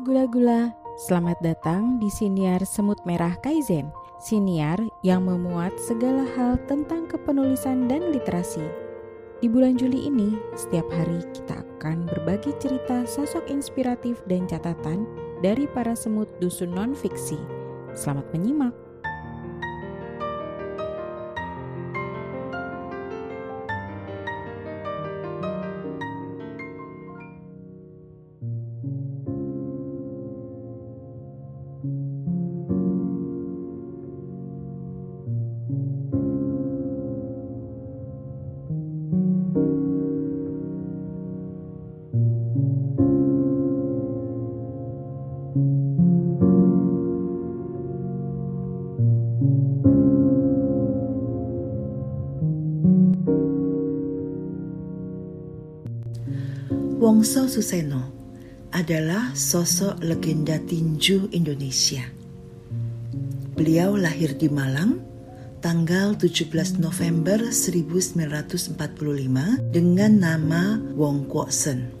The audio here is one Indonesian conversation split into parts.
gula-gula, selamat datang di Siniar Semut Merah Kaizen. Siniar yang memuat segala hal tentang kepenulisan dan literasi. Di bulan Juli ini, setiap hari kita akan berbagi cerita sosok inspiratif dan catatan dari para semut dusun non-fiksi. Selamat menyimak. Wongso Suseno adalah sosok legenda tinju Indonesia. Beliau lahir di Malang tanggal 17 November 1945 dengan nama Wong Kwok Sen.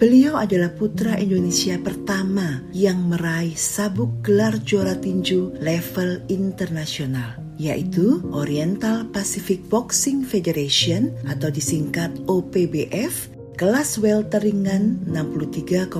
Beliau adalah putra Indonesia pertama yang meraih sabuk gelar juara tinju level internasional yaitu Oriental Pacific Boxing Federation atau disingkat OPBF kelas welter ringan 63,5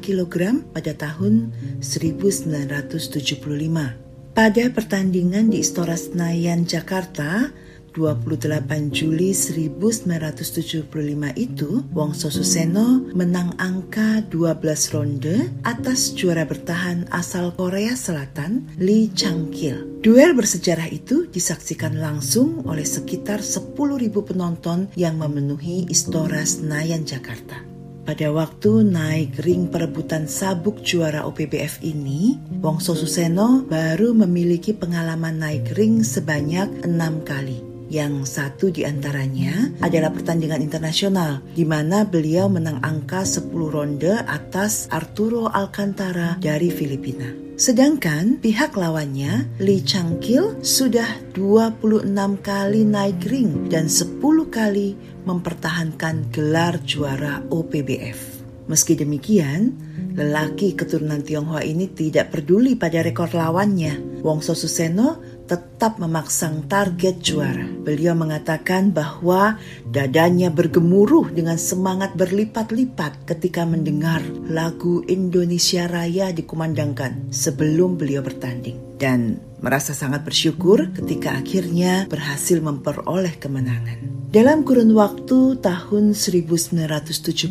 kg pada tahun 1975. Pada pertandingan di Istora Senayan, Jakarta, 28 Juli 1975 itu, Wongso Suseno menang angka 12 ronde atas juara bertahan asal Korea Selatan, Lee Chang-kil. Duel bersejarah itu disaksikan langsung oleh sekitar 10.000 penonton yang memenuhi Istora Senayan, Jakarta. Pada waktu naik ring perebutan sabuk juara OPBF ini, Wongso Suseno baru memiliki pengalaman naik ring sebanyak enam kali. Yang satu di antaranya adalah pertandingan internasional di mana beliau menang angka 10 ronde atas Arturo Alcantara dari Filipina. Sedangkan pihak lawannya, Lee Chang-kil, sudah 26 kali naik ring dan 10 kali mempertahankan gelar juara OPBF. Meski demikian, lelaki keturunan Tionghoa ini tidak peduli pada rekor lawannya. Wongso Suseno tetap memaksang target juara. Beliau mengatakan bahwa dadanya bergemuruh dengan semangat berlipat-lipat ketika mendengar lagu Indonesia Raya dikumandangkan sebelum beliau bertanding. Dan merasa sangat bersyukur ketika akhirnya berhasil memperoleh kemenangan. Dalam kurun waktu tahun 1975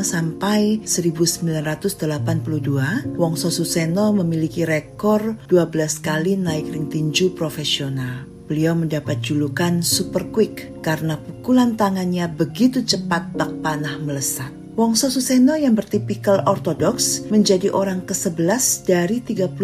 sampai 1982, Wongso Suseno memiliki rekor 12 kali naik ring tinju profesional. Beliau mendapat julukan Super Quick karena pukulan tangannya begitu cepat bak panah melesat. Wongso Suseno yang bertipikal ortodoks menjadi orang ke-11 dari 39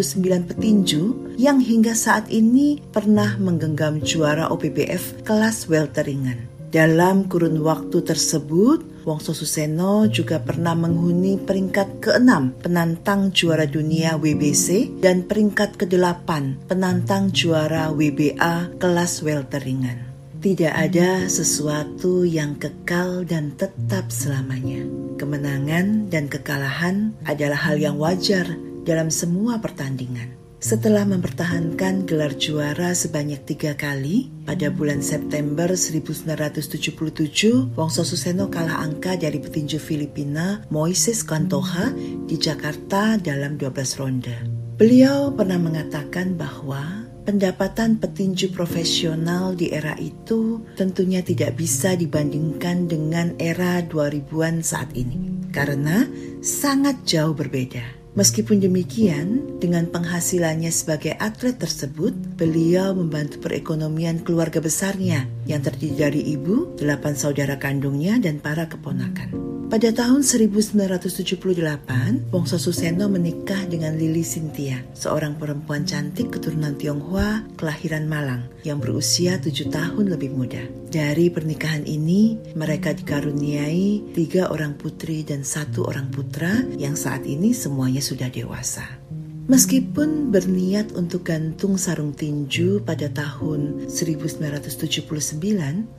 petinju yang hingga saat ini pernah menggenggam juara OPBF kelas welter ringan. Dalam kurun waktu tersebut, Wongso Suseno juga pernah menghuni peringkat ke-6 penantang juara dunia WBC dan peringkat ke-8 penantang juara WBA kelas welter ringan. Tidak ada sesuatu yang kekal dan tetap selamanya. Kemenangan dan kekalahan adalah hal yang wajar dalam semua pertandingan. Setelah mempertahankan gelar juara sebanyak tiga kali, pada bulan September 1977, Wongso Suseno kalah angka dari petinju Filipina Moises Kantoha di Jakarta dalam 12 ronde. Beliau pernah mengatakan bahwa Pendapatan petinju profesional di era itu tentunya tidak bisa dibandingkan dengan era 2000-an saat ini karena sangat jauh berbeda. Meskipun demikian, dengan penghasilannya sebagai atlet tersebut, beliau membantu perekonomian keluarga besarnya yang terdiri dari ibu, delapan saudara kandungnya, dan para keponakan. Pada tahun 1978, Wongso Suseno menikah dengan Lili Cynthia, seorang perempuan cantik keturunan Tionghoa kelahiran Malang yang berusia tujuh tahun lebih muda. Dari pernikahan ini, mereka dikaruniai tiga orang putri dan satu orang putra yang saat ini semuanya sudah dewasa. Meskipun berniat untuk gantung sarung tinju pada tahun 1979,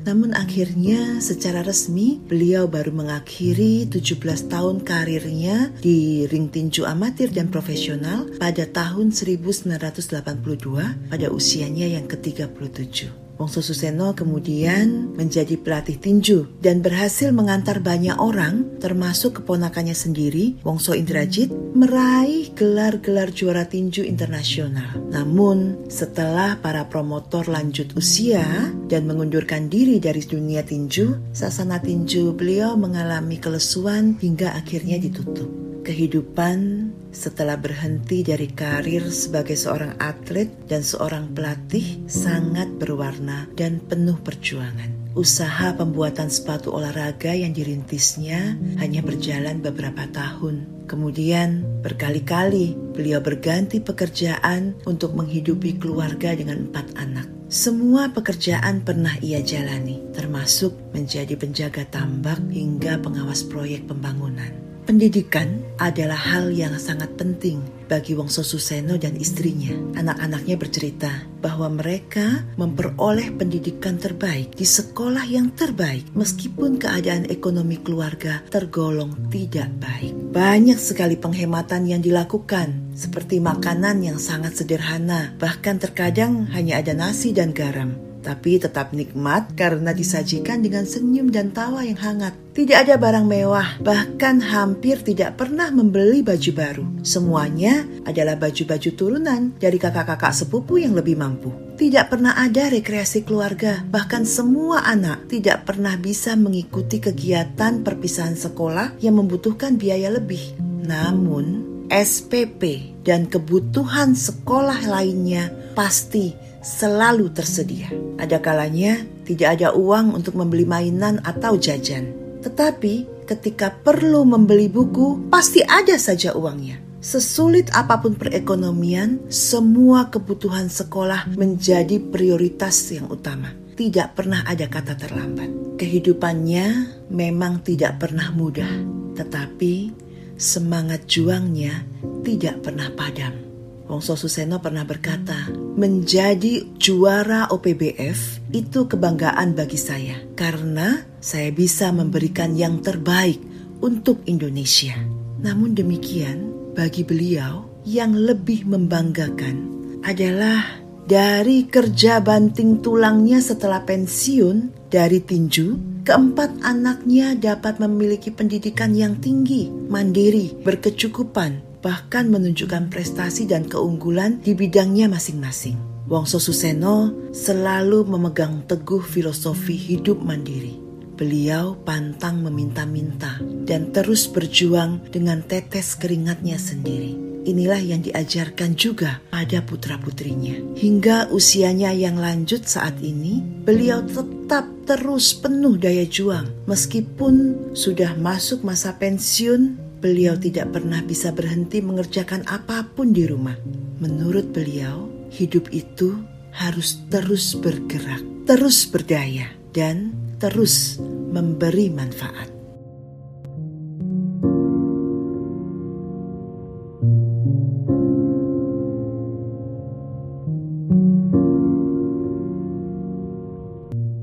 namun akhirnya secara resmi beliau baru mengakhiri 17 tahun karirnya di ring tinju amatir dan profesional pada tahun 1982 pada usianya yang ke-37. Wongso Suseno kemudian menjadi pelatih tinju dan berhasil mengantar banyak orang, termasuk keponakannya sendiri, Wongso Indrajit, meraih gelar-gelar juara tinju internasional. Namun, setelah para promotor lanjut usia dan mengundurkan diri dari dunia tinju, sasana tinju beliau mengalami kelesuan hingga akhirnya ditutup kehidupan setelah berhenti dari karir sebagai seorang atlet dan seorang pelatih sangat berwarna dan penuh perjuangan. Usaha pembuatan sepatu olahraga yang dirintisnya hanya berjalan beberapa tahun. Kemudian berkali-kali beliau berganti pekerjaan untuk menghidupi keluarga dengan empat anak. Semua pekerjaan pernah ia jalani, termasuk menjadi penjaga tambak hingga pengawas proyek pembangunan. Pendidikan adalah hal yang sangat penting bagi Wongso Suseno dan istrinya. Anak-anaknya bercerita bahwa mereka memperoleh pendidikan terbaik di sekolah yang terbaik meskipun keadaan ekonomi keluarga tergolong tidak baik. Banyak sekali penghematan yang dilakukan seperti makanan yang sangat sederhana, bahkan terkadang hanya ada nasi dan garam tapi tetap nikmat karena disajikan dengan senyum dan tawa yang hangat. Tidak ada barang mewah, bahkan hampir tidak pernah membeli baju baru. Semuanya adalah baju-baju turunan dari kakak-kakak sepupu yang lebih mampu. Tidak pernah ada rekreasi keluarga, bahkan semua anak tidak pernah bisa mengikuti kegiatan perpisahan sekolah yang membutuhkan biaya lebih. Namun, SPP dan kebutuhan sekolah lainnya pasti selalu tersedia. Ada kalanya tidak ada uang untuk membeli mainan atau jajan. Tetapi ketika perlu membeli buku, pasti ada saja uangnya. Sesulit apa pun perekonomian, semua kebutuhan sekolah menjadi prioritas yang utama. Tidak pernah ada kata terlambat. Kehidupannya memang tidak pernah mudah, tetapi semangat juangnya tidak pernah padam. Wongso Suseno pernah berkata, menjadi juara OPBF itu kebanggaan bagi saya karena saya bisa memberikan yang terbaik untuk Indonesia. Namun demikian, bagi beliau yang lebih membanggakan adalah dari kerja banting tulangnya setelah pensiun dari tinju, keempat anaknya dapat memiliki pendidikan yang tinggi, mandiri, berkecukupan, bahkan menunjukkan prestasi dan keunggulan di bidangnya masing-masing. Wongso Suseno selalu memegang teguh filosofi hidup mandiri. Beliau pantang meminta-minta dan terus berjuang dengan tetes keringatnya sendiri. Inilah yang diajarkan juga pada putra-putrinya. Hingga usianya yang lanjut saat ini, beliau tetap terus penuh daya juang. Meskipun sudah masuk masa pensiun, beliau tidak pernah bisa berhenti mengerjakan apa pun di rumah. Menurut beliau, hidup itu harus terus bergerak, terus berdaya, dan terus memberi manfaat.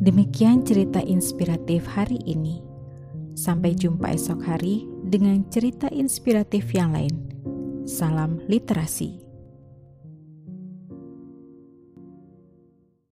Demikian cerita inspiratif hari ini. Sampai jumpa esok hari dengan cerita inspiratif yang lain. Salam literasi.